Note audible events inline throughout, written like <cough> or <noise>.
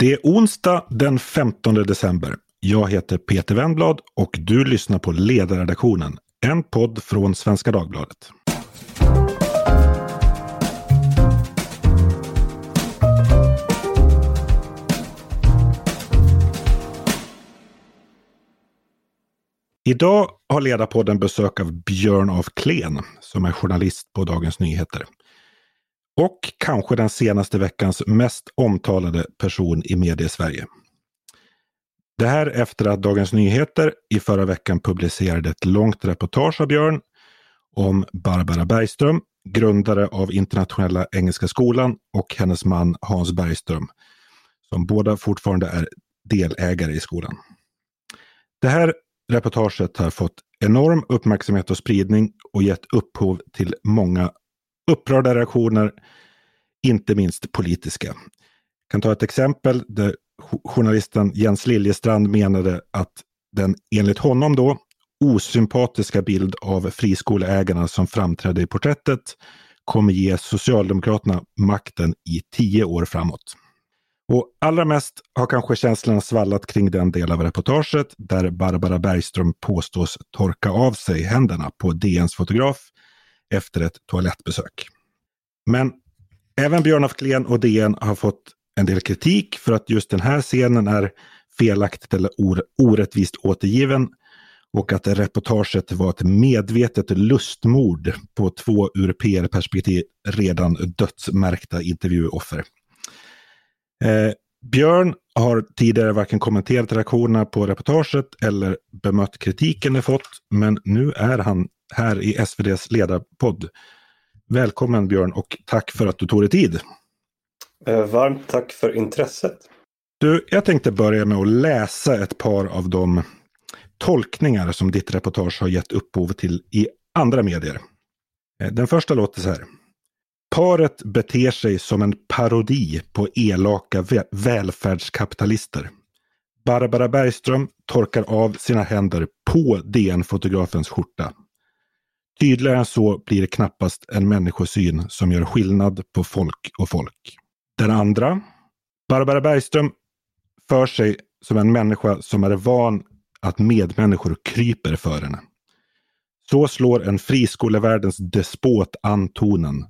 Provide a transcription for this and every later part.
Det är onsdag den 15 december. Jag heter Peter Wennblad och du lyssnar på Ledarredaktionen, en podd från Svenska Dagbladet. Idag har Ledarpodden besök av Björn af Klen som är journalist på Dagens Nyheter. Och kanske den senaste veckans mest omtalade person i medie-Sverige. Det här efter att Dagens Nyheter i förra veckan publicerade ett långt reportage av Björn om Barbara Bergström, grundare av Internationella Engelska Skolan och hennes man Hans Bergström, som båda fortfarande är delägare i skolan. Det här reportaget har fått enorm uppmärksamhet och spridning och gett upphov till många upprörda reaktioner, inte minst politiska. Jag kan ta ett exempel där journalisten Jens Liljestrand menade att den enligt honom då osympatiska bild av friskoleägarna som framträdde i porträttet kommer ge Socialdemokraterna makten i tio år framåt. Och allra mest har kanske känslorna svallat kring den del av reportaget där Barbara Bergström påstås torka av sig händerna på DNs fotograf efter ett toalettbesök. Men även Björn af Kleen och DN har fått en del kritik för att just den här scenen är felaktigt eller orättvist återgiven och att reportaget var ett medvetet lustmord på två ur PR-perspektiv redan dödsmärkta intervjuoffer. Eh, Björn har tidigare varken kommenterat reaktionerna på reportaget eller bemött kritiken det fått, men nu är han här i SVDs ledarpodd. Välkommen Björn och tack för att du tog dig tid. Eh, varmt tack för intresset. Du, jag tänkte börja med att läsa ett par av de tolkningar som ditt reportage har gett upphov till i andra medier. Eh, den första låter så här. Paret beter sig som en parodi på elaka välfärdskapitalister. Barbara Bergström torkar av sina händer på DN-fotografens skjorta. Tydligare än så blir det knappast en människosyn som gör skillnad på folk och folk. Den andra. Barbara Bergström för sig som en människa som är van att medmänniskor kryper för henne. Så slår en friskolevärldens despot an tonen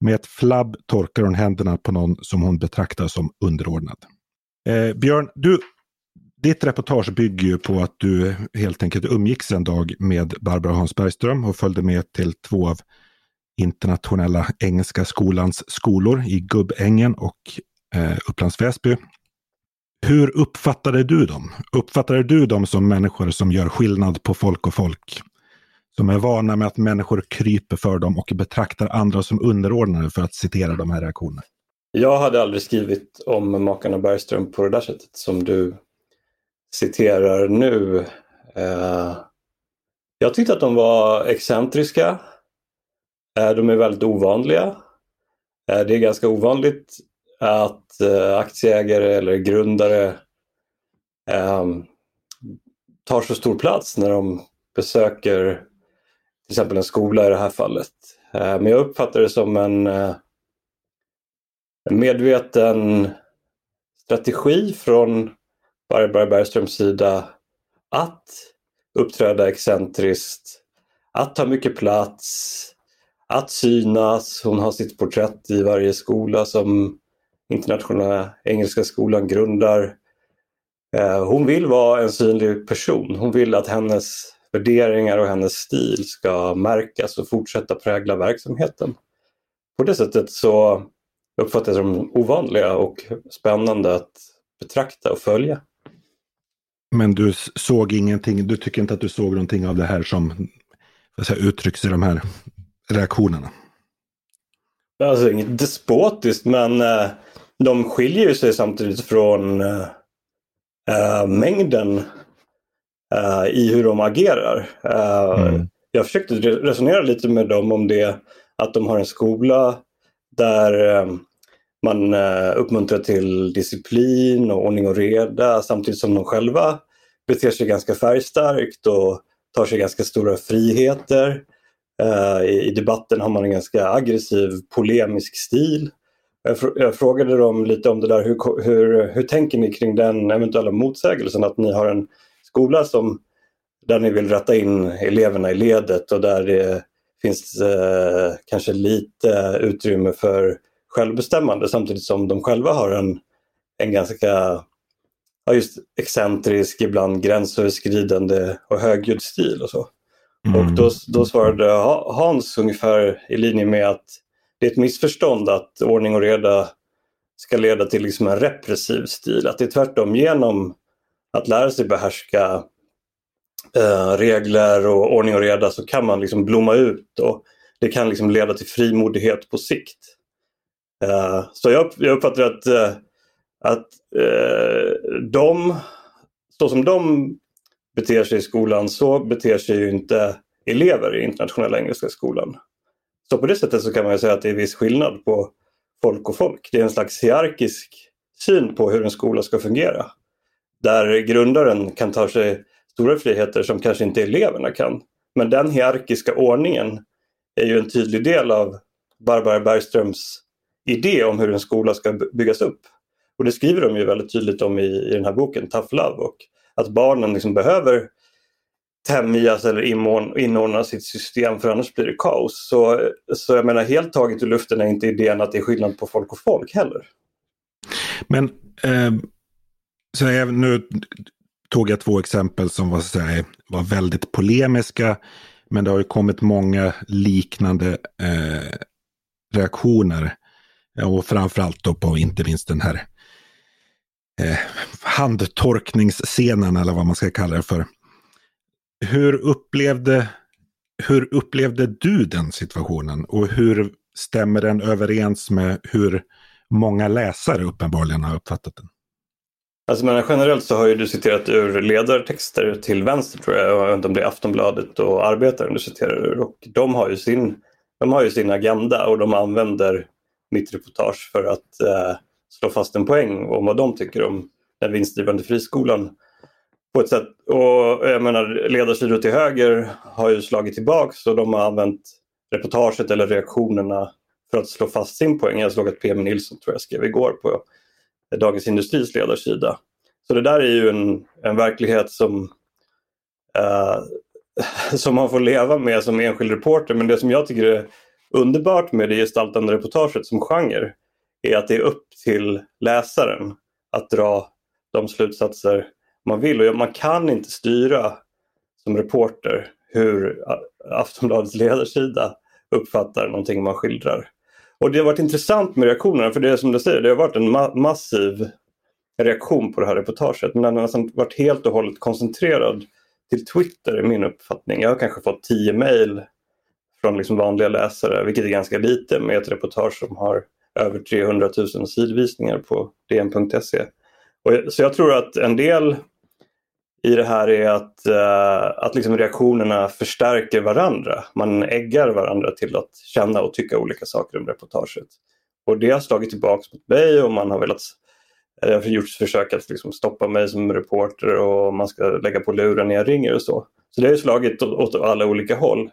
med ett flabb torkar hon händerna på någon som hon betraktar som underordnad. Eh, Björn, du, ditt reportage bygger ju på att du helt enkelt umgicks en dag med Barbara Hans Bergström och följde med till två av Internationella Engelska Skolans skolor i Gubbängen och eh, Upplands Väsby. Hur uppfattade du dem? Uppfattade du dem som människor som gör skillnad på folk och folk? Som är vana med att människor kryper för dem och betraktar andra som underordnade för att citera de här reaktionerna. Jag hade aldrig skrivit om makarna Bergström på det där sättet som du citerar nu. Eh, jag tyckte att de var excentriska. Eh, de är väldigt ovanliga. Eh, det är ganska ovanligt att aktieägare eller grundare tar så stor plats när de besöker till exempel en skola i det här fallet. Eh, men jag uppfattar det som en, eh, en medveten strategi från Barbara Bergströms sida att uppträda excentriskt, att ta mycket plats, att synas. Hon har sitt porträtt i varje skola som Internationella Engelska Skolan grundar. Eh, hon vill vara en synlig person. Hon vill att hennes värderingar och hennes stil ska märkas och fortsätta prägla verksamheten. På det sättet så uppfattar jag som ovanliga och spännande att betrakta och följa. Men du såg ingenting, du tycker inte att du såg någonting av det här som säga, uttrycks i de här reaktionerna? Alltså inget despotiskt men eh, de skiljer sig samtidigt från eh, eh mängden uh, i hur de agerar. Uh, mm. Jag försökte resonera lite med dem om det, att de har en skola där uh, man uppmuntrar till disciplin och ordning och reda samtidigt som de själva beter sig ganska färgstarkt och tar sig ganska stora friheter. I debatten har man en ganska aggressiv polemisk stil Jag frågade dem lite om det där, hur, hur, hur tänker ni kring den eventuella motsägelsen att ni har en skola som där ni vill rätta in eleverna i ledet och där det finns eh, kanske lite utrymme för självbestämmande samtidigt som de själva har en, en ganska ja, just excentrisk, ibland gränsöverskridande och högljudd stil och så. Mm. Och då, då svarade Hans ungefär i linje med att det är ett missförstånd att ordning och reda ska leda till liksom en repressiv stil. Att det är tvärtom genom att lära sig behärska eh, regler och ordning och reda så kan man liksom blomma ut och det kan liksom leda till frimodighet på sikt. Eh, så jag, jag uppfattar att, eh, att eh, de, så som de beter sig i skolan så beter sig ju inte elever i internationella engelska skolan. Så på det sättet så kan man säga att det är viss skillnad på folk och folk. Det är en slags hierarkisk syn på hur en skola ska fungera. Där grundaren kan ta sig stora friheter som kanske inte eleverna kan. Men den hierarkiska ordningen är ju en tydlig del av Barbara Bergströms idé om hur en skola ska byggas upp. Och det skriver de ju väldigt tydligt om i, i den här boken, Tough Love. Och att barnen liksom behöver tämjas eller inordna sitt system för annars blir det kaos. Så, så jag menar helt taget ur luften är inte idén att det är skillnad på folk och folk heller. Men eh, så jag, nu tog jag två exempel som var, så här, var väldigt polemiska. Men det har ju kommit många liknande eh, reaktioner. Och framförallt då på inte minst den här eh, handtorkningsscenen eller vad man ska kalla det för. Hur upplevde, hur upplevde du den situationen och hur stämmer den överens med hur många läsare uppenbarligen har uppfattat den? Alltså men generellt så har ju du citerat ur ledartexter till vänster tror jag. Jag vet inte om det är Aftonbladet och Arbetaren du citerar ur. Och de har ju sin, de har ju sin agenda och de använder mitt reportage för att eh, slå fast en poäng om vad de tycker om den vinstdrivande friskolan. På ett sätt. Och jag menar ledarsidor till höger har ju slagit tillbaks och de har använt reportaget eller reaktionerna för att slå fast sin poäng. Jag såg att PM Nilsson tror jag skrev igår på Dagens Industris ledarsida. Så det där är ju en, en verklighet som, eh, <laughs> som man får leva med som enskild reporter. Men det som jag tycker är underbart med det gestaltande reportaget som genre är att det är upp till läsaren att dra de slutsatser man vill. Och man kan inte styra som reporter hur Aftonbladets ledarsida uppfattar någonting man skildrar. Och det har varit intressant med reaktionerna för det är som du säger, det har varit en ma massiv reaktion på det här reportaget. Men den har nästan varit helt och hållet koncentrerad till Twitter i min uppfattning. Jag har kanske fått tio mejl från liksom vanliga läsare, vilket är ganska lite med ett reportage som har över 300 000 sidvisningar på dn.se. Så jag tror att en del i det här är att, uh, att liksom reaktionerna förstärker varandra. Man äggar varandra till att känna och tycka olika saker om reportaget. Och det har slagit tillbaka mot mig och man har velat det har gjorts försök att liksom stoppa mig som reporter och man ska lägga på luren när jag ringer och så. Så det har slagit åt alla olika håll.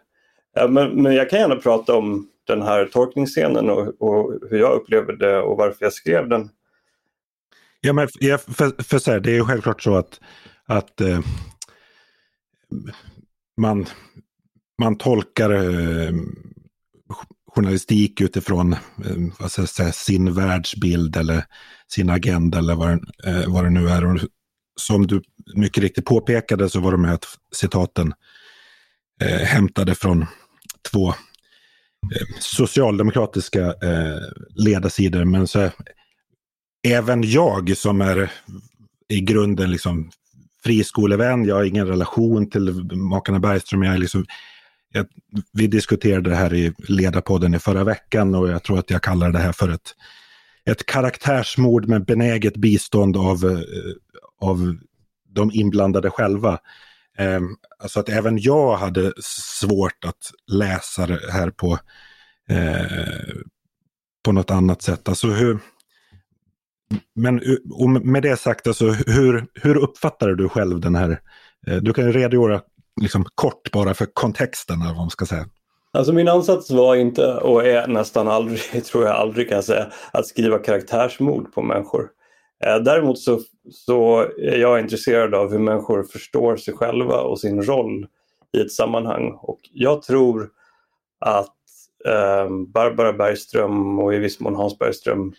Eh, men, men jag kan gärna prata om den här tolkningsscenen och, och hur jag upplever det och varför jag skrev den. Ja, men för, för så här, det är ju självklart så att att eh, man, man tolkar eh, journalistik utifrån eh, vad ska jag säga, sin världsbild eller sin agenda eller vad, eh, vad det nu är. Och som du mycket riktigt påpekade så var de här citaten eh, hämtade från två eh, socialdemokratiska eh, ledarsidor. Men så, även jag som är i grunden liksom friskolevän, jag har ingen relation till makarna Bergström. Jag är liksom, jag, vi diskuterade det här i ledarpodden i förra veckan och jag tror att jag kallar det här för ett, ett karaktärsmord med benäget bistånd av, eh, av de inblandade själva. Eh, alltså att även jag hade svårt att läsa det här på, eh, på något annat sätt. Alltså hur, men med det sagt, alltså, hur, hur uppfattar du själv den här... Eh, du kan ju redogöra liksom, kort bara för kontexten, eller vad man ska säga. Alltså min ansats var inte, och är nästan aldrig, <laughs> tror jag aldrig kan säga, att skriva karaktärsmord på människor. Eh, däremot så, så är jag intresserad av hur människor förstår sig själva och sin roll i ett sammanhang. Och jag tror att eh, Barbara Bergström och i viss mån Hans Bergström eh,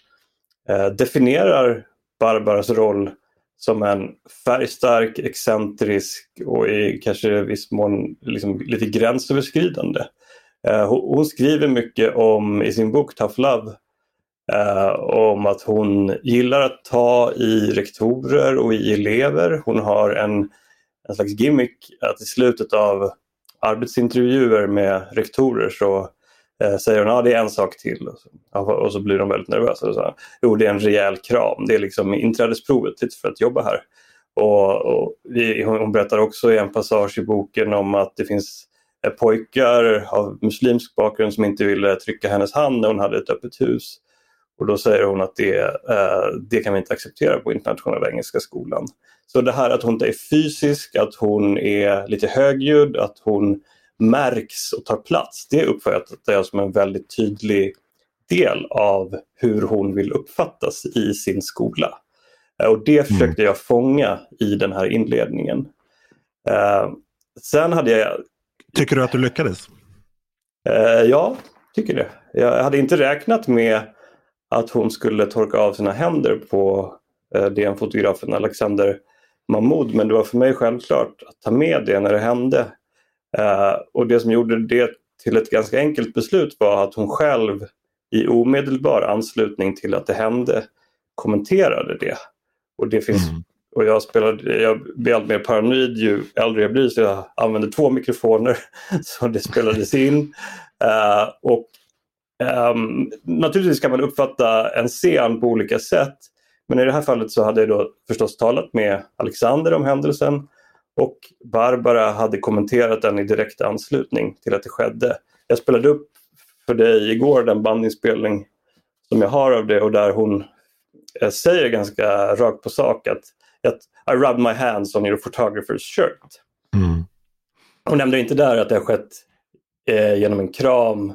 Eh, definierar Barbaras roll som en färgstark, excentrisk och i kanske viss mån liksom lite gränsöverskridande. Eh, hon skriver mycket om i sin bok Tough Love eh, om att hon gillar att ta i rektorer och i elever. Hon har en, en slags gimmick att i slutet av arbetsintervjuer med rektorer så Eh, säger hon att ah, det är en sak till. Och så, och så blir de väldigt nervösa. Och så, jo, det är en rejäl kram. Det är liksom inträdesprovet för att jobba här. Och, och vi, hon berättar också i en passage i boken om att det finns eh, pojkar av muslimsk bakgrund som inte ville trycka hennes hand när hon hade ett öppet hus. Och då säger hon att det, eh, det kan vi inte acceptera på internationella engelska skolan. Så det här att hon inte är fysisk, att hon är lite högljudd, att hon märks och tar plats. Det uppfattar jag som en väldigt tydlig del av hur hon vill uppfattas i sin skola. Eh, och det mm. försökte jag fånga i den här inledningen. Uh, sen hade jag... Tycker du att du lyckades? Uh, ja, tycker det. Jag hade inte räknat med att hon skulle torka av sina händer på uh, DN-fotografen Alexander Mahmoud men det var för mig självklart att ta med det när det hände. Uh, och det som gjorde det till ett ganska enkelt beslut var att hon själv i omedelbar anslutning till att det hände kommenterade det. Och det finns mm. Och jag, spelade, jag blir allt mer paranoid ju äldre jag blir så jag använder två mikrofoner <laughs> så det spelades in. Uh, och um, Naturligtvis kan man uppfatta en scen på olika sätt. Men i det här fallet så hade jag då förstås talat med Alexander om händelsen och Barbara hade kommenterat den i direkt anslutning till att det skedde. Jag spelade upp för dig igår den bandinspelning som jag har av det och där hon eh, säger ganska rakt på sak att, att I rub my hands on your photographer's shirt. Mm. Hon nämnde inte där att det har skett eh, genom en kram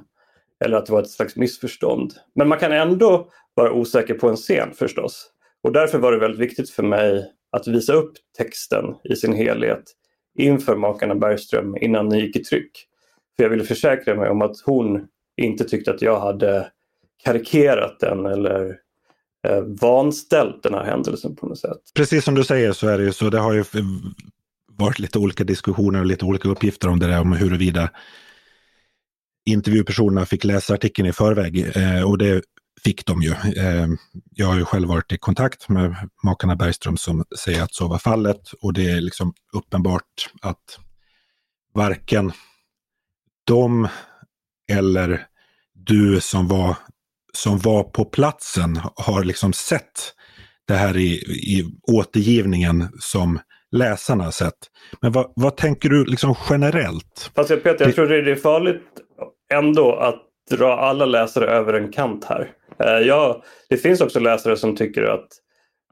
eller att det var ett slags missförstånd. Men man kan ändå vara osäker på en scen förstås. Och därför var det väldigt viktigt för mig att visa upp texten i sin helhet inför makarna Bergström innan den gick i tryck. För jag ville försäkra mig om att hon inte tyckte att jag hade karikerat den eller eh, vanställt den här händelsen på något sätt. Precis som du säger så är det ju så. Det har ju varit lite olika diskussioner och lite olika uppgifter om det där om huruvida intervjupersonerna fick läsa artikeln i förväg. Eh, och det fick de ju. Eh, jag har ju själv varit i kontakt med makarna Bergström som säger att så var fallet och det är liksom uppenbart att varken de eller du som var, som var på platsen har liksom sett det här i, i återgivningen som läsarna har sett. Men vad, vad tänker du liksom generellt? Fast jag, Peter, jag tror det är farligt ändå att dra alla läsare över en kant här. Eh, ja, det finns också läsare som tycker att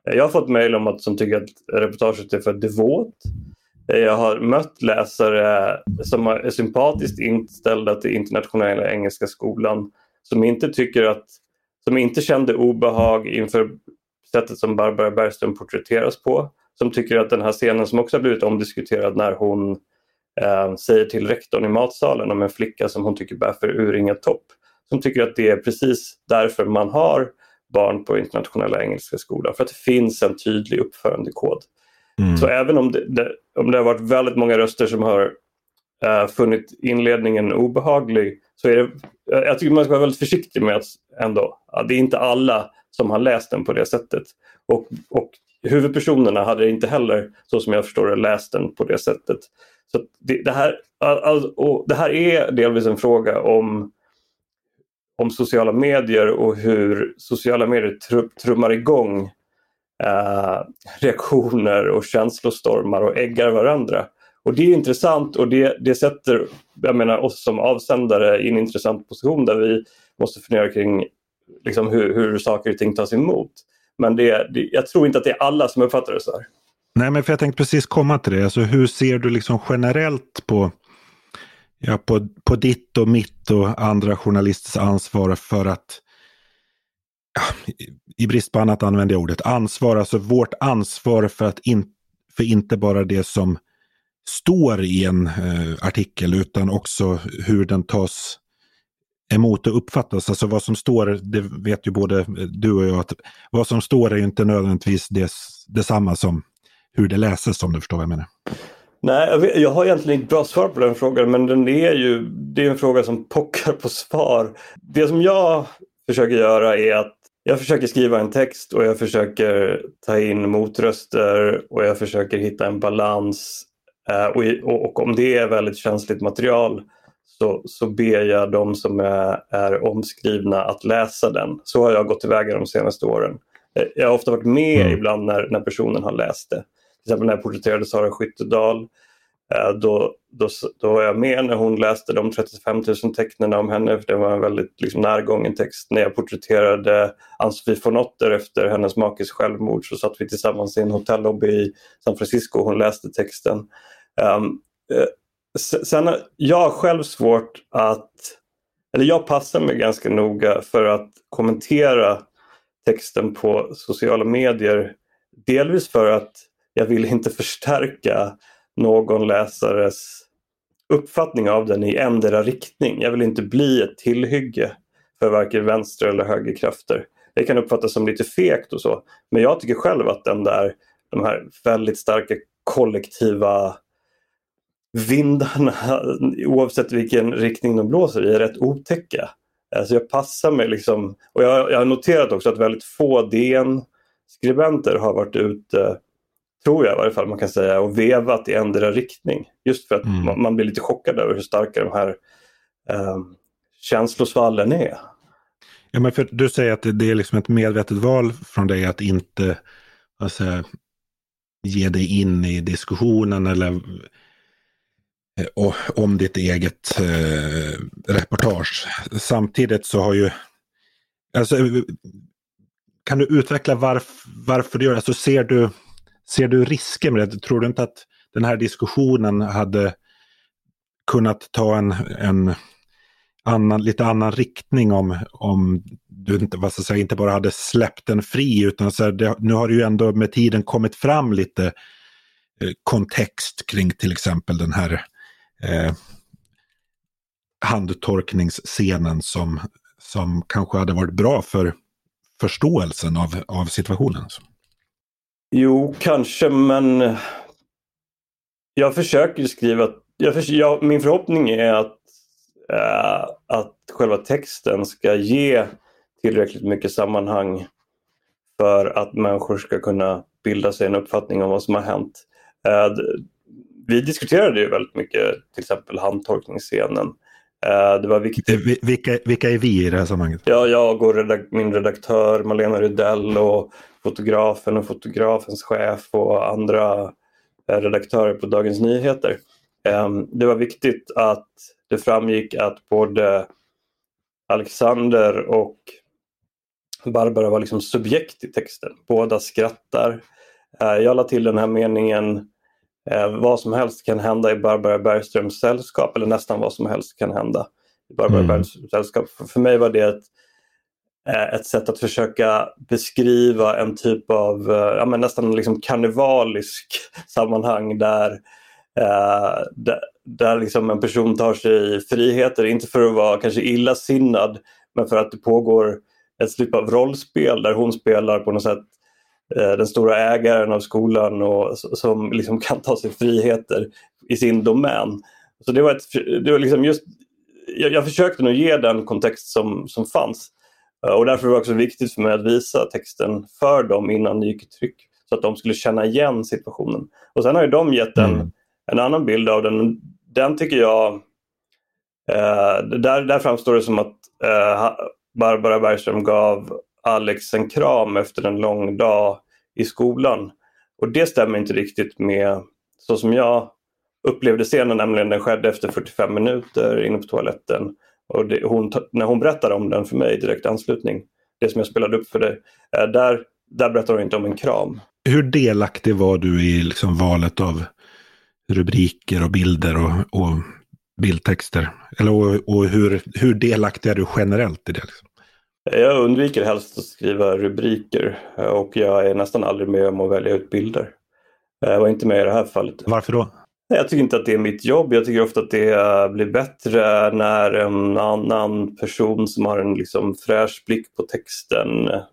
eh, jag har fått mejl om att som tycker att reportaget är för devot. Eh, jag har mött läsare som är sympatiskt inställda till internationella engelska skolan som inte tycker att som inte kände obehag inför sättet som Barbara Bergström porträtteras på. Som tycker att den här scenen som också har blivit omdiskuterad när hon eh, säger till rektorn i matsalen om en flicka som hon tycker bär för urringad topp som tycker att det är precis därför man har barn på internationella engelska skolan, för att det finns en tydlig uppförandekod. Mm. Så även om det, det, om det har varit väldigt många röster som har uh, funnit inledningen obehaglig så är det, uh, jag tycker man ska vara väldigt försiktig med att ändå, uh, det är inte alla som har läst den på det sättet. Och, och huvudpersonerna hade inte heller, så som jag förstår det, läst den på det sättet. Så det, det här, all, och det här är delvis en fråga om om sociala medier och hur sociala medier tr trummar igång eh, reaktioner och känslostormar och äggar varandra. Och det är intressant och det, det sätter jag menar, oss som avsändare i en intressant position där vi måste fundera kring liksom, hur, hur saker och ting tas emot. Men det, det, jag tror inte att det är alla som uppfattar det så här. Nej, men för jag tänkte precis komma till det. Alltså, hur ser du liksom generellt på ja, på, på ditt och mitt och andra journalisters ansvar för att ja, i brist på annat använder jag ordet ansvar, alltså vårt ansvar för att in, för inte bara det som står i en eh, artikel utan också hur den tas emot och uppfattas. Alltså vad som står, det vet ju både du och jag, att vad som står är ju inte nödvändigtvis det, detsamma som hur det läses om du förstår vad jag menar. Nej, jag, vet, jag har egentligen inte bra svar på den frågan men den är ju, det är en fråga som pockar på svar. Det som jag försöker göra är att jag försöker skriva en text och jag försöker ta in motröster och jag försöker hitta en balans. Eh, och, och, om det är väldigt känsligt material så, så ber jag de som är, är omskrivna att läsa den. Så har jag gått tillväga de senaste åren. Eh, jag har ofta varit med mm. ibland när, när personen har läst det. Till exempel när jag porträtterade Sara Skyttedal. Eh, då, då, då var jag med när hon läste de 35 000 tecknen om henne. För det var en väldigt liksom, närgången text. När jag porträtterade Ann-Sofie von Otter efter hennes makes självmord så satt vi tillsammans i en hotellobby i San Francisco och hon läste texten. Um, sen har jag själv svårt att, eller jag passar mig ganska noga för att kommentera texten på sociala medier. Delvis för att jag vill inte förstärka någon läsares uppfattning av den i ändra riktning. Jag vill inte bli ett tillhygge för varken vänster eller högerkrafter. Det kan uppfattas som lite fegt och så. Men jag tycker själv att den där, de här väldigt starka kollektiva vindarna, <laughs> oavsett vilken riktning de blåser i, är rätt otäcka. Alltså jag passar mig liksom, och jag, jag har noterat också att väldigt få DN-skribenter har varit ute tror jag i varje fall man kan säga, och vevat i ändra riktning. Just för att mm. man, man, blir lite chockad över hur starka de här eh, känslosvallen är. Ja, men för du säger att det är liksom ett medvetet val från dig att inte alltså, ge dig in i diskussionen eller eh, och, om ditt eget eh, reportage. Samtidigt så har ju, alltså, kan du utveckla varf, varför du gör det? Alltså, ser du Ser du risker med det? Tror du inte att den här diskussionen hade kunnat ta en, en annan, lite annan riktning om, om du inte, vad ska jag säga, inte bara hade släppt den fri utan så här, det, nu har det ju ändå med tiden kommit fram lite eh, kontext kring till exempel den här eh, handtorkningsscenen som, som kanske hade varit bra för förståelsen av, av situationen. Jo, kanske, men jag försöker skriva... Jag försöker, jag, min förhoppning är att, äh, att själva texten ska ge tillräckligt mycket sammanhang för att människor ska kunna bilda sig en uppfattning om vad som har hänt. Äh, vi diskuterade ju väldigt mycket till exempel handtorkningsscenen. Äh, det var viktigt. Vilka, vilka är vi i det här sammanhanget? Ja, jag och redak min redaktör Malena Rydell och fotografen och fotografens chef och andra eh, redaktörer på Dagens Nyheter. Ehm, det var viktigt att det framgick att både Alexander och Barbara var liksom subjekt i texten. Båda skrattar. Eh, jag la till den här meningen eh, vad som helst kan hända i Barbara Bergströms sällskap eller nästan vad som helst kan hända i Barbara mm. Bergströms sällskap. För mig var det ett Eh, ett sätt att försöka beskriva en typ av eh, ja, men nästan liksom karnevalisk <laughs> sammanhang där, eh, där, där liksom en person tar sig friheter, inte för att vara kanske illasinnad men för att det pågår ett typ av rollspel där hon spelar på något sätt den stora ägaren av skolan och som liksom kan ta sig friheter i sin domän. Så det var, ett, det var liksom just, jag, jag försökte nog ge den kontext som, som fanns. Eh, och därför var det också viktigt för mig att visa texten för dem innan det gick i tryck. Så att de skulle känna igen situationen. Och sen har ju de gett en, mm. en annan bild av den. Den tycker jag, eh, där, där framstår det som att eh, Barbara Bergström gav Alex en kram efter en lång dag i skolan. Och det stämmer inte riktigt med så som jag upplevde scenen, nämligen den skedde efter 45 minuter inne på toaletten. Och det, hon, när hon berättar om den för mig i direkt anslutning, det som jag spelade upp för dig, eh, där, där berättar hon inte om en kram. Hur delaktig var du i liksom valet av rubriker och bilder och, och bildtexter? Eller, och, och hur, hur delaktig är du generellt i det? Liksom? Jag undviker helst att skriva rubriker och jag är nästan aldrig med om att välja ut bilder. Jag var inte med i det här fallet. Varför då? Jag tycker inte att det är mitt jobb. Jag tycker ofta att det blir bättre när en annan person som har en liksom fräsch blick på texten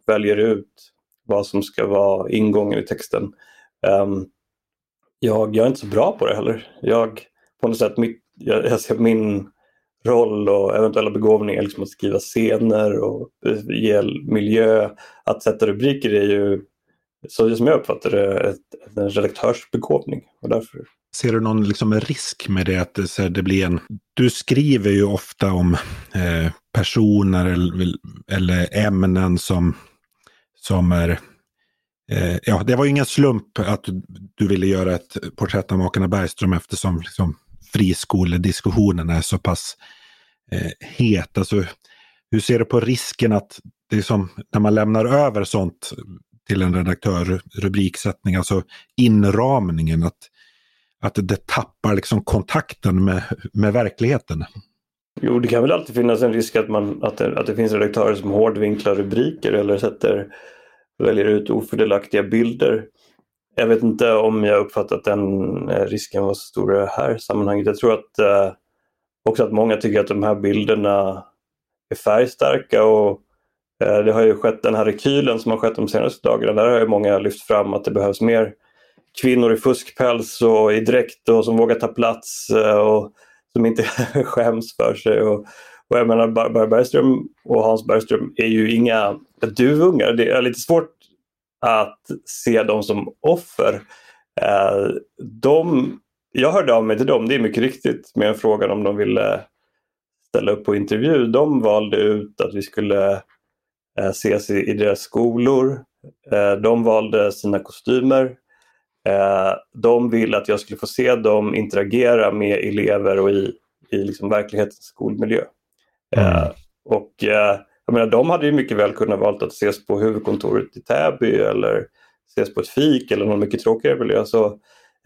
väljer ut vad som ska vara ingången i texten. Um, jag, jag, är inte så bra på det heller. Jag, på något sätt, mitt, jag, jag ser min roll och eventuella begåvningar liksom att skriva scener och ge miljö. Att sätta rubriker är ju, så som jag uppfattar det, ett, en redaktörsbegåvning. Och därför... Ser du någon liksom risk med det? att det, det blir en... Du skriver ju ofta om eh, personer eller, eller ämnen som som är eh, ja, det var ju ingen slump att du ville göra ett porträtt av makarna Bergström eftersom liksom, friskolediskussionen är så pass eh, het. Alltså, hur ser du på risken att det är som när man lämnar över sånt till en redaktör, rubriksättning, alltså inramningen, att, att det tappar liksom kontakten med, med verkligheten? Jo, det kan väl alltid finnas en risk att, man, att, det, att det finns redaktörer som hårdvinklar rubriker eller sätter, väljer ut ofördelaktiga bilder. Jag vet inte om jag uppfattat att den eh, risken var så stor i det här sammanhanget. Jag tror att eh, också att många tycker att de här bilderna är färgstarka och eh, det har ju skett den här rekylen som har skett de senaste dagarna. Där har ju många lyft fram att det behövs mer kvinnor i fuskpäls och i dräkt och som vågar ta plats. Eh, och som inte <laughs> skäms för sig. Och, och jag menar, Barbara Bergström och Hans Bergström är ju inga duvungar. Det är lite svårt att se dem som offer. Eh, de, jag hörde av mig till dem, det är mycket riktigt, med en fråga om de ville ställa upp på intervju. De valde ut att vi skulle eh, ses i, i deras skolor. Eh, de valde sina kostymer. Eh, de vill att jag skulle få se dem interagera med elever och i, i liksom verklighetens skolmiljö. Eh, mm. och eh, jag menar, de hade ju mycket väl kunnat valt att ses på huvudkontoret i Täby eller ses på ett fik eller någon mycket tråkigare miljö. Så,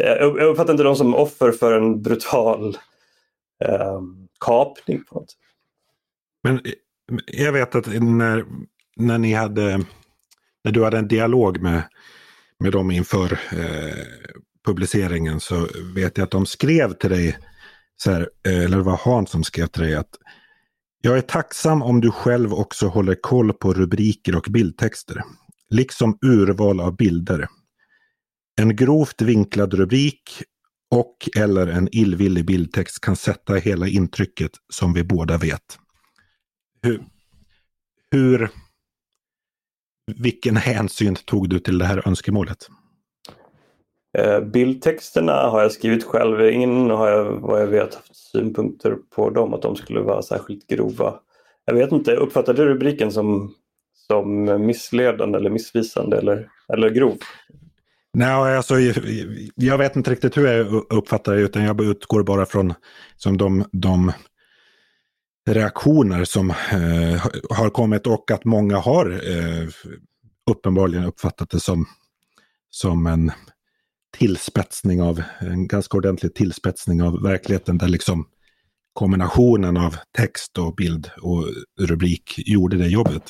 eh, jag uppfattar inte dem som offer för en brutal eh, kapning. På något sätt. Men eh, jag vet att när, när ni hade, när du hade en dialog med med dem inför eh, publiceringen så vet jag att de skrev till dig, så här, eh, eller det var Hans som skrev till dig att jag är tacksam om du själv också håller koll på rubriker och bildtexter. Liksom urval av bilder. En grovt vinklad rubrik och eller en illvillig bildtext kan sätta hela intrycket som vi båda vet. Hur, hur vilken hänsyn tog du till det här önskemålet? Eh, bildtexterna har jag skrivit själv. Ingen har jag vad jag vet haft synpunkter på dem, att de skulle vara särskilt grova. Jag vet inte, uppfattade du rubriken som, som missledande eller missvisande eller, eller grov? Nej, alltså, jag vet inte riktigt hur jag uppfattar det utan jag utgår bara från som de, de reaktioner som eh, har kommit och att många har eh, uppenbarligen uppfattat det som, som en tillspetsning av, en ganska ordentlig tillspetsning av verkligheten där liksom kombinationen av text och bild och rubrik gjorde det jobbet.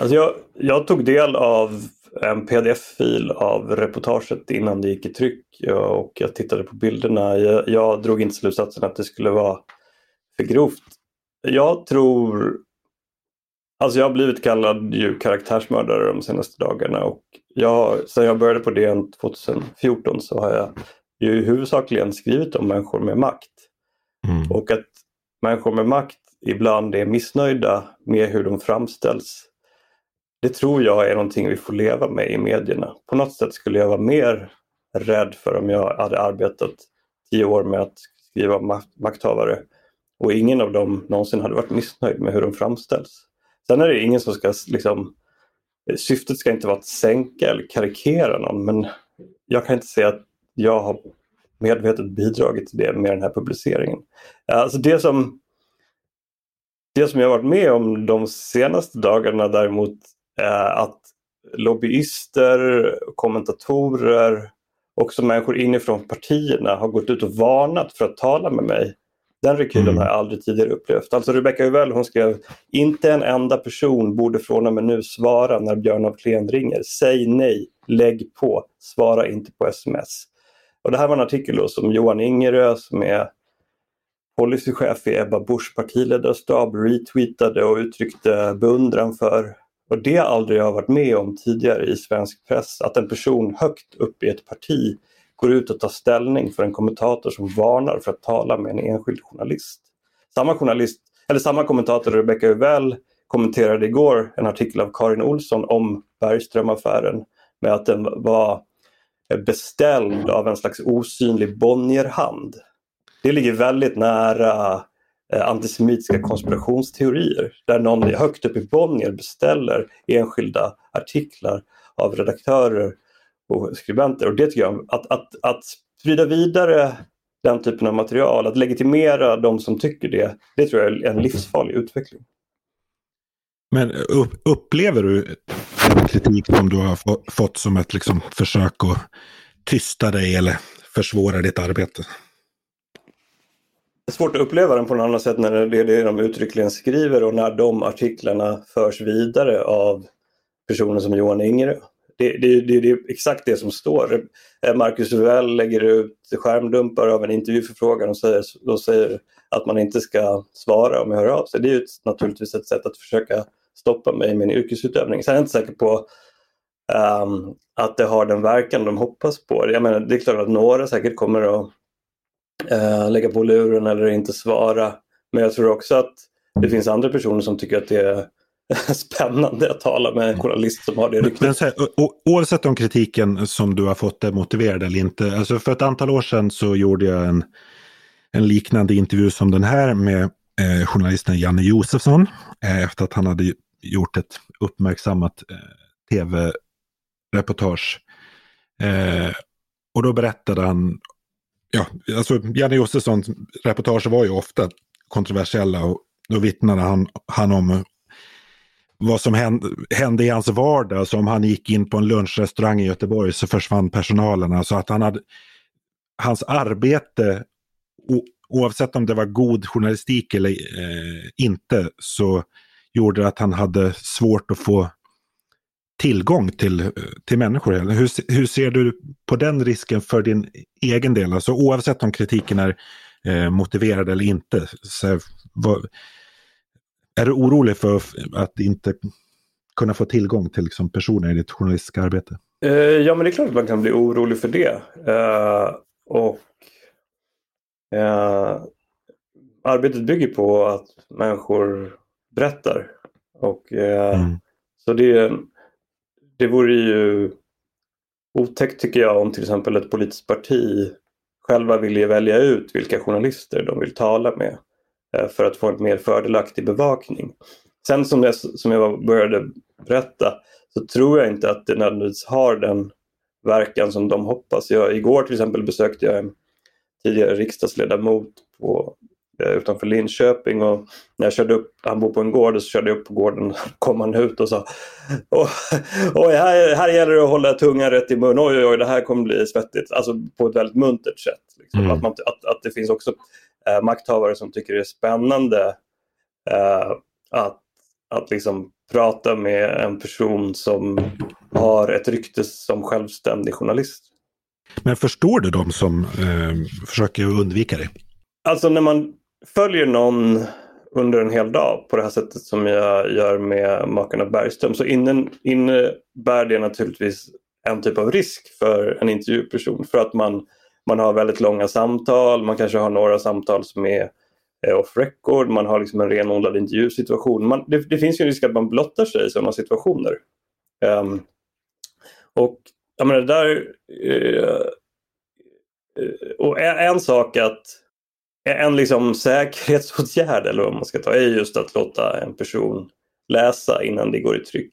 Alltså jag, jag tog del av en pdf-fil av reportaget innan det gick i tryck och jag tittade på bilderna. Jag, jag drog inte slutsatsen att det skulle vara för grovt. Jag tror... Alltså jag har blivit kallad ju karaktärsmördare de senaste dagarna och jag, sen jag började på DN 2014 så har jag ju huvudsakligen skrivit om människor med makt. Mm. Och att människor med makt ibland är missnöjda med hur de framställs. Det tror jag är någonting vi får leva med i medierna. På något sätt skulle jag vara mer rädd för om jag hade arbetat tio år med att skriva makthavare och ingen av dem någonsin hade varit missnöjd med hur de framställs. Sen är det ingen som ska liksom Syftet ska inte vara att sänka eller karikera någon men jag kan inte säga att jag har medvetet bidragit till det med den här publiceringen. Alltså det som det som jag varit med om de senaste dagarna däremot är att lobbyister, kommentatorer också människor inifrån partierna har gått ut och varnat för att tala med mig. Den rekylen mm. har jag aldrig tidigare upplevt. Alltså Rebecca Uvell hon skrev inte en enda person borde från och med nu svara när Björn af Kleen ringer. Säg nej, lägg på, svara inte på sms. Och det här var en artikel som Johan Ingerö som är policychef i Ebba Busch partiledarstab retweetade och uttryckte beundran för. Och det har aldrig jag varit med om tidigare i svensk press, att en person högt upp i ett parti går ut och tar ställning för en kommentator som varnar för att tala med en enskild journalist. Samma journalist, eller samma kommentator Rebecca Uvell kommenterade igår en artikel av Karin Olsson om Bergströmaffären med att den var beställd av en slags osynlig Bonnierhand. Det ligger väldigt nära eh, antisemitiska konspirationsteorier där någon högt upp i Bonnier beställer enskilda artiklar av redaktörer och skribenter. Och det tycker jag, att, att, att sprida vidare den typen av material, att legitimera de som tycker det, det tror jag är en livsfarlig utveckling. Men upplever du kritik som du har fått som ett liksom försök att tysta dig eller försvåra ditt arbete? Det är svårt att uppleva den på något annat sätt när det är det de uttryckligen skriver och när de artiklarna förs vidare av personer som Johan Ingre. Det, det, det, det är exakt det som står. Eh, Marcus Uvell lägger ut skärmdumpar av en intervjuförfrågan och säger, och säger att man inte ska svara om jag hör av sig. Det är ju naturligtvis ett sätt att försöka stoppa mig i min yrkesutövning. Sen är jag inte säker på um, att det har den verkan de hoppas på. Jag menar, det är klart att några säkert kommer att uh, lägga på luren eller inte svara. Men jag tror också att det finns andra personer som tycker att det är <laughs> spännande att tala med en journalist som har det ryktet. Men, oavsett om kritiken som du har fått är motiverad eller inte. Alltså för ett antal år sedan så gjorde jag en, en liknande intervju som den här med eh, journalisten Janne Josefsson. Eh, efter att han hade gjort ett uppmärksammat eh, tv-reportage. Eh, och då berättade han, ja, alltså Janne Josefssons reportage var ju ofta kontroversiella och då vittnade han, han om vad som hände, hände i hans vardag. Så om han gick in på en lunchrestaurang i Göteborg så försvann personalen. Alltså att han hade, hans arbete, oavsett om det var god journalistik eller eh, inte, så gjorde att han hade svårt att få tillgång till, till människor. Hur, hur ser du på den risken för din egen del? Alltså oavsett om kritiken är eh, motiverad eller inte. Så, vad, är du orolig för att inte kunna få tillgång till liksom, personer i ditt journalistiska arbete? Uh, ja, men det är klart att man kan bli orolig för det. Uh, och uh, Arbetet bygger på att människor berättar. Och, mm. Så det, det vore ju otäckt tycker jag om till exempel ett politiskt parti själva vill välja ut vilka journalister de vill tala med. Eh, för att få en mer fördelaktig bevakning. Sen som jag, som jag började berätta så tror jag inte att det nödvändigtvis har den verkan som de hoppas. Jag, igår till exempel besökte jag en tidigare riksdagsledamot på, eh, utanför Linköping och när jag körde upp, han bor på en gård, och så körde jag upp på gården <laughs> kom han ut och sa Oj, här, här gäller det att hålla tungan rätt i mun, oj, oj, oj, det här kommer bli svettigt. Alltså på ett väldigt muntert sätt. Liksom. Mm. Att, man, att, att det finns också eh, makthavare som tycker det är spännande eh, att, att liksom prata med en person som har ett rykte som självständig journalist. Men förstår du de som eh, försöker undvika det? Alltså när man följer någon under en hel dag på det här sättet som jag gör med makarna Bergström så innebär det naturligtvis en typ av risk för en intervjuperson för att man man har väldigt långa samtal, man kanske har några samtal som är off record, man har liksom en renodlad intervjusituation. Man, det, det, finns ju en risk att man blottar sig i sådana situationer. Um, och jag menar, där, uh, och en sak att en liksom säkerhetsåtgärd eller vad man ska ta är just att låta en person läsa innan det går i tryck.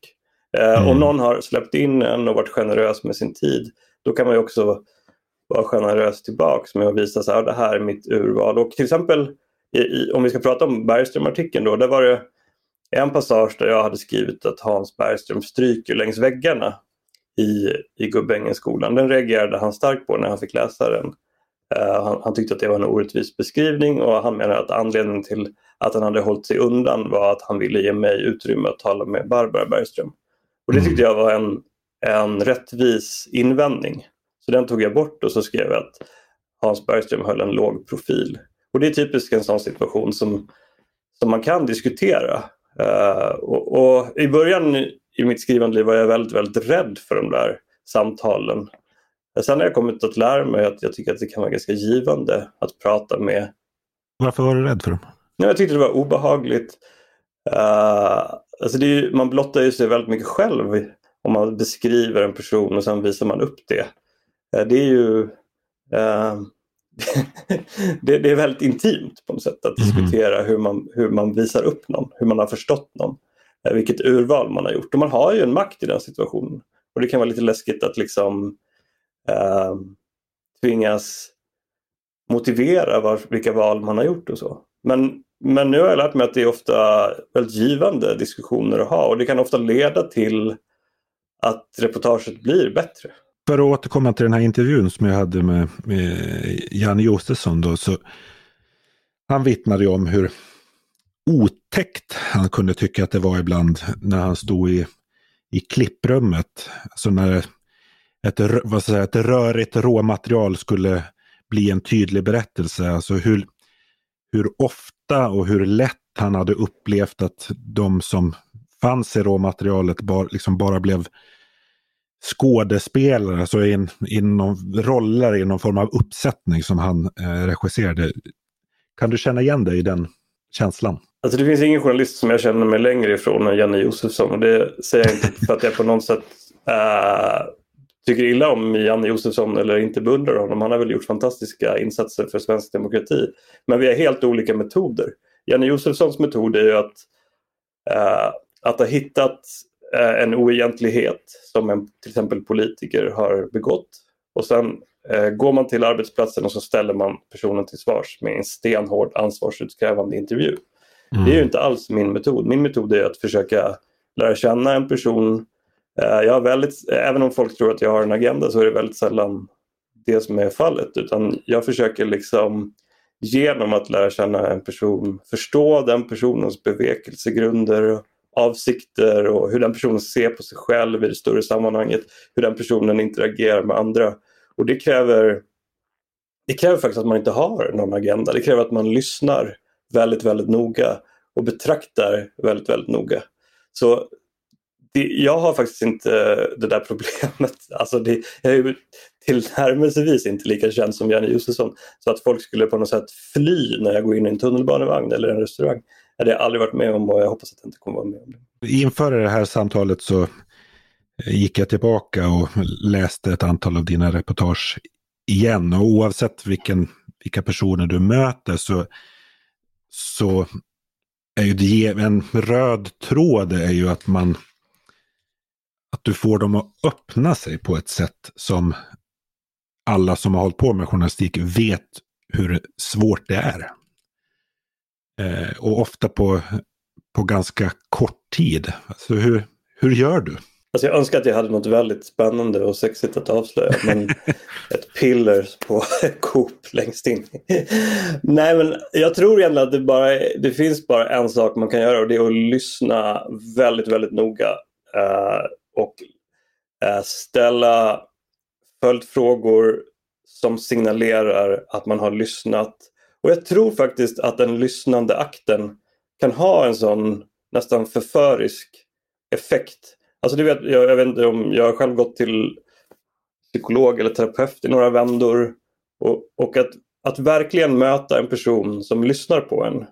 Uh, mm. Om någon har släppt in en och varit generös med sin tid då kan man ju också vara generös tillbaks med att visa så här, det här är mitt urval. Och till exempel i, i, om vi ska prata om Bergström-artikeln då, där var det en passage där jag hade skrivit att Hans Bergström stryker längs väggarna i, i Gubbängenskolan. Den reagerade han starkt på när han fick läsa den. Uh, han, han, tyckte att det var en orättvis beskrivning och han menade att anledningen till att han hade hållit sig undan var att han ville ge mig utrymme att tala med Barbara Bergström. Och det tyckte jag var en, en rättvis invändning. Så den tog jag bort och så skrev jag att Hans Bergström höll en låg profil. Och det är typiskt en sån situation som, som man kan diskutera. Uh, och, och, i början i mitt skrivande liv var jag väldigt, väldigt rädd för de där samtalen. Sen har jag kommit att lära mig att jag tycker att det kan vara ganska givande att prata med. Varför var du rädd för dem? Jag tyckte det var obehagligt. Uh, alltså är, man blottar ju sig väldigt mycket själv om man beskriver en person och sen visar man upp det. Uh, det är ju uh, <laughs> det, det, är väldigt intimt på något sätt att mm. diskutera hur man, hur man visar upp någon, hur man har förstått någon. Vilket urval man har gjort. Och man har ju en makt i den situationen. Och det kan vara lite läskigt att liksom eh, tvingas motivera var, vilka val man har gjort och så. Men, men nu har jag lärt mig att det är ofta väldigt givande diskussioner att ha och det kan ofta leda till att reportaget blir bättre. För att återkomma till den här intervjun som jag hade med, med Janne Josefsson då, så han vittnade om hur otäckt han kunde tycka att det var ibland när han stod i, i klipprummet. Alltså när ett, vad ska jag säga, ett rörigt råmaterial skulle bli en tydlig berättelse. Alltså hur, hur ofta och hur lätt han hade upplevt att de som fanns i råmaterialet bar, liksom bara blev skådespelare, alltså in, inom roller i någon form av uppsättning som han eh, regisserade. Kan du känna igen dig i den känslan? Alltså det finns ingen journalist som jag känner mig längre ifrån än Janne Josefsson och det säger jag inte för att jag på något sätt äh, tycker illa om Janne Josefsson eller inte beundrar honom. Han har väl gjort fantastiska insatser för svensk demokrati. Men vi har helt olika metoder. Janne Josefssons metod är ju att, äh, att ha hittat en oegentlighet som en till exempel politiker har begått och sen äh, går man till arbetsplatsen och så ställer man personen till svars med en stenhård ansvarsutkrävande intervju. Mm. Det är ju inte alls min metod. Min metod är att försöka lära känna en person. Eh, jag har väldigt, även om folk tror att jag har en agenda så är det väldigt sällan det som är fallet. Utan jag försöker liksom genom att lära känna en person förstå den personens bevekelsegrunder, avsikter och hur den personen ser på sig själv i det större sammanhanget. Hur den personen interagerar med andra. Och det kräver, det kräver faktiskt att man inte har någon agenda. Det kräver att man lyssnar väldigt, väldigt noga och betraktar väldigt, väldigt noga. Så det, jag har faktiskt inte det där <laughs> problemet. Alltså det, jag är ju tillnärmelsevis inte lika känd som Janne Josefsson. Så att folk skulle på något sätt fly när jag går in i en tunnelbanevagn eller en restaurang. Det har jag aldrig varit med om och jag hoppas att jag inte kommer vara med om det. Inför det här samtalet så eh, gick jag tillbaka och läste ett antal av dina reportage igen. Och oavsett vilken, vilka personer du möter så så är ju det en röd tråd är ju att man att du får dem att öppna sig på ett sätt som alla som har hållit på med journalistik vet hur svårt det är. Eh, och ofta på, på ganska kort tid. Alltså hur, hur gör du? Alltså jag önskar att jag hade något väldigt spännande och sexigt att avslöja. Men <laughs> ett piller på Coop längst in. Nej men jag tror egentligen att det, bara, det finns bara en sak man kan göra och det är att lyssna väldigt, väldigt noga. Uh, och uh, ställa följdfrågor som signalerar att man har lyssnat. Och jag tror faktiskt att den lyssnande akten kan ha en sån nästan förförisk effekt Alltså du vet, jag, jag vet inte om jag har själv gått till psykolog eller terapeut i några vändor. Och, och att, att verkligen möta en person som lyssnar på en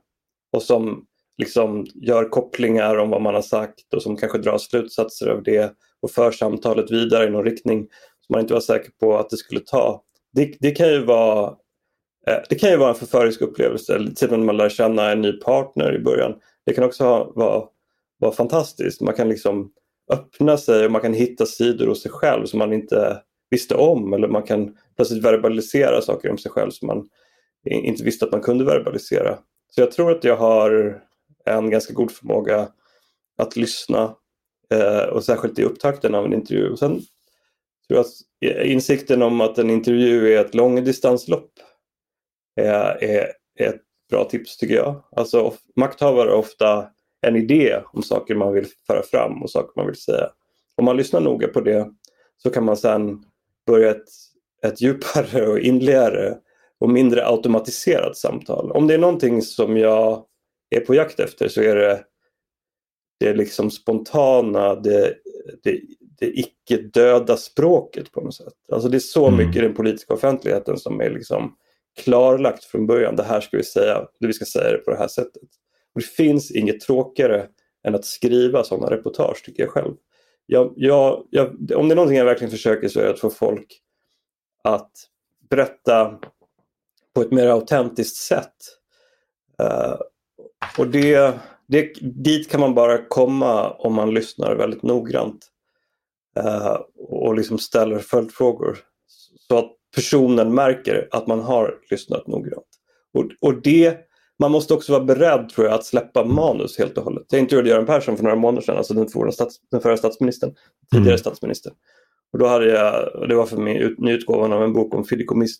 och som liksom gör kopplingar om vad man har sagt och som kanske drar slutsatser av det och för samtalet vidare i någon riktning som man inte var säker på att det skulle ta. Det, det kan ju vara Eh, det kan ju vara en förförisk upplevelse, till exempel typ när man lär känna en ny partner i början. Det kan också ha, vara, vara fantastiskt. Man kan liksom öppna sig och man kan hitta sidor hos sig själv som man inte visste om eller man kan plötsligt verbalisera saker om sig själv som man inte visste att man kunde verbalisera. Så jag tror att jag har en ganska god förmåga att lyssna eh, och särskilt i upptakten av en intervju. Och sen tror jag att insikten om att en intervju är ett långdistanslopp är, ett bra tips tycker jag. Alltså makthavare har ofta en idé om saker man vill föra fram och saker man vill säga. Om man lyssnar noga på det så kan man sedan börja ett, ett djupare och inligare och mindre automatiserat samtal. Om det är någonting som jag är på jakt efter så är det det liksom spontana, det, det, det icke-döda språket på något sätt. Alltså det är så mm. mycket i den politiska offentligheten som är liksom klarlagt från början. Det här ska vi säga, vi ska säga det på det här sättet. Och det finns inget tråkigare än att skriva sådana reportage tycker jag själv. Jag, jag, jag, om det är någonting jag verkligen försöker så är det att få folk att berätta på ett mer autentiskt sätt. Uh, och det, det, dit kan man bara komma om man lyssnar väldigt noggrant uh, och liksom ställer följdfrågor. Så att personen märker att man har lyssnat noggrant. Och, och det, man måste också vara beredd tror jag att släppa manus helt och hållet. Jag intervjuade Göran Persson för några månader sedan, alltså den, förra, stats, den förra statsministern, tidigare mm. statsminister. Och då hade jag, det var för min ut, nyutgåvan av en bok om fideikommiss,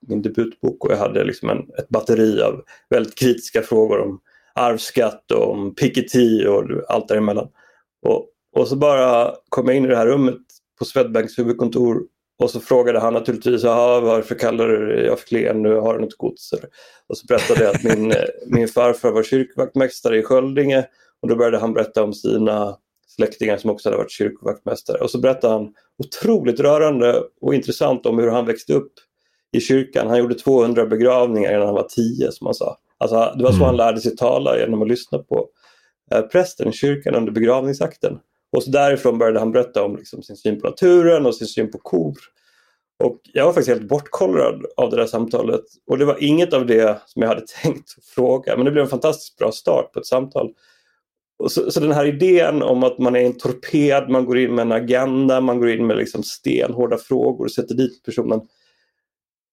min debutbok och jag hade liksom en, ett batteri av väldigt kritiska frågor om arvsskatt och om Piketty och allt däremellan. Och, och så bara kom jag in i det här rummet på Swedbanks huvudkontor och så frågade han naturligtvis, varför kallar du dig af Klen, nu har du något gods? Och så berättade jag att min, <laughs> min farfar var kyrkvaktmästare i Sköldinge och då började han berätta om sina släktingar som också hade varit kyrkvaktmästare. Och så berättade han otroligt rörande och intressant om hur han växte upp i kyrkan. Han gjorde 200 begravningar innan han var 10 som han sa. Alltså, det var så mm. han lärde sig tala genom att lyssna på eh, prästen i kyrkan under begravningsakten. Och så därifrån började han berätta om liksom, sin syn på naturen och sin syn på kor. Och jag var faktiskt helt bortkollrad av det där samtalet och det var inget av det som jag hade <laughs> tänkt fråga men det blev en fantastiskt bra start på ett samtal. Så, så, den här idén om att man är en torped, man går in med en agenda, man går in med liksom stenhårda frågor och sätter dit personen.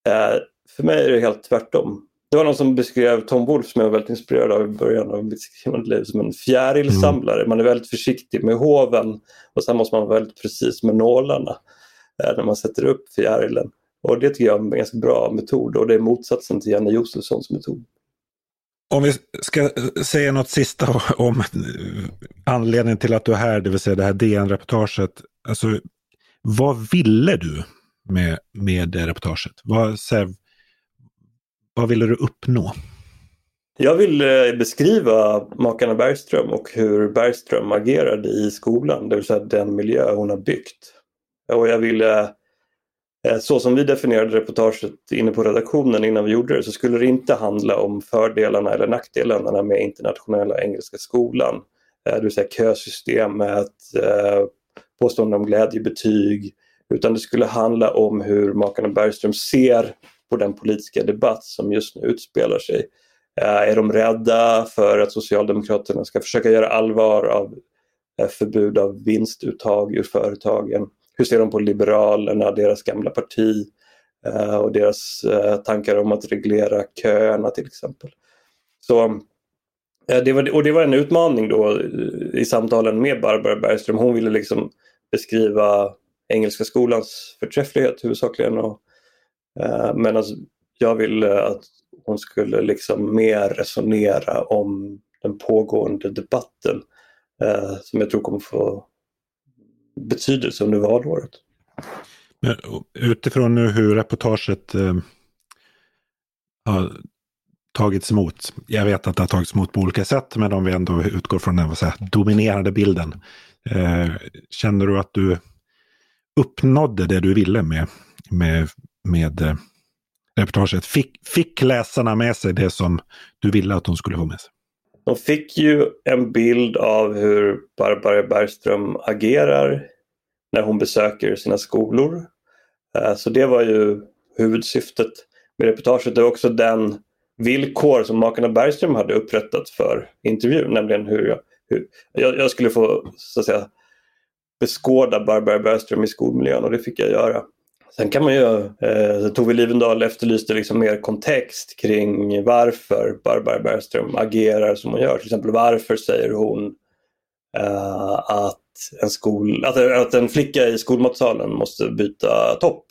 Eh, för mig är det helt tvärtom. Det var någon som beskrev Tom Wolfe som jag var väldigt inspirerad av i början av mitt skrivande liv som en fjärilsamlare. Mm. Man är väldigt försiktig med hoven och sen måste man vara väldigt precis med nålarna eh, när man sätter upp fjärilen. Och det tycker jag är en ganska bra metod och det är motsatsen till Janne Josefssons metod. Om vi ska säga något sista om anledningen till att du är här, det vill säga det här DN-reportaget. Alltså, vad ville du med, med det reportaget? Vad, här, vad ville du uppnå? Jag ville eh, beskriva makarna Bergström och hur Bergström agerade i skolan, det vill säga den miljö hon har byggt. Och jag ville eh, eh, så som vi definierade reportaget inne på redaktionen innan vi gjorde det så skulle det inte handla om fördelarna eller nackdelarna med internationella engelska skolan. Det vill säga kösystemet, påståenden om glädjebetyg. Utan det skulle handla om hur makarna Bergström ser på den politiska debatt som just nu utspelar sig. Eh, är de rädda för att Socialdemokraterna ska försöka göra allvar av eh, förbud av vinstuttag ur företagen? Hur ser de på Liberalerna, deras gamla parti eh, och deras tankar om att reglera köerna till exempel. Så, det var, och det var en utmaning då i samtalen med Barbara Bergström. Hon ville liksom beskriva Engelska skolans förträfflighet huvudsakligen. Och, Eh, medan alltså, jag ville eh, att hon skulle liksom mer resonera om den pågående debatten eh, som jag tror kommer få betydelse under valåret. Men utifrån nu hur reportaget eh, har tagits emot. Jag vet att det har tagits emot på olika sätt, men om vi ändå utgår från den säga, dominerande bilden. Eh, känner du att du uppnådde det du ville med, med, med eh, reportaget? Fick, fick läsarna med sig det som du ville att de skulle få med sig? De fick ju en bild av hur Barbara Bergström agerar när hon besöker sina skolor. Eh, så det var ju huvudsyftet med reportaget. Det var också den villkor som makarna Bergström hade upprättat för intervjun, nämligen hur jag, hur jag, jag skulle få så att säga, beskåda Barbara Bergström i skolmiljön och det fick jag göra. Sen kan man ju, eh, Tove Livendal efterlyste liksom mer kontext kring varför Barbara Bergström agerar som hon gör. Till exempel varför säger hon eh, att en, skol, att, att en flicka i skolmatsalen måste byta topp.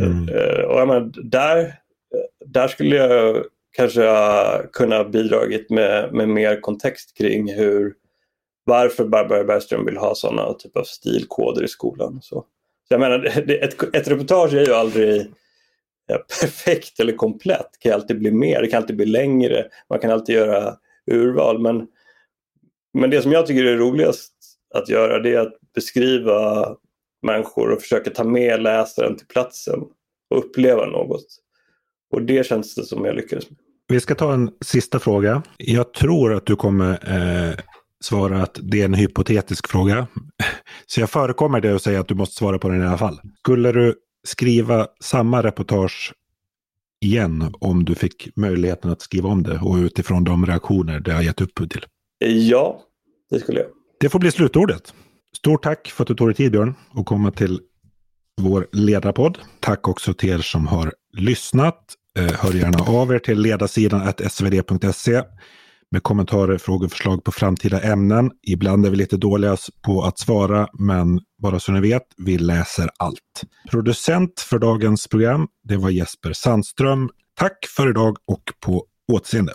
Mm. Och jag menar, där, där skulle jag kanske ha kunnat bidragit med, med mer kontext kring hur varför Barbara Bergström vill ha sådana typ av stilkoder i skolan. Så, så jag menar, ett, ett reportage är ju aldrig perfekt eller komplett. Det kan alltid bli mer, det kan alltid bli längre, man kan alltid göra urval. Men, men det som jag tycker är roligast att göra det är att beskriva människor och försöka ta med läsaren till platsen och uppleva något. Och det känns det som jag lyckades med. Vi ska ta en sista fråga. Jag tror att du kommer eh, svara att det är en hypotetisk fråga. Så jag förekommer det och säger att du måste svara på den i alla fall. Skulle du skriva samma reportage igen om du fick möjligheten att skriva om det och utifrån de reaktioner det har gett upphov till? Ja, det skulle jag. Det får bli slutordet. Stort tack för att du tog dig tid Björn och komma till vår ledarpodd. Tack också till er som har lyssnat. Eh, hör gärna av er till ledarsidan svd.se med kommentarer, frågor förslag på framtida ämnen. Ibland är vi lite dåliga på att svara, men bara så ni vet, vi läser allt. Producent för dagens program, det var Jesper Sandström. Tack för idag och på återseende.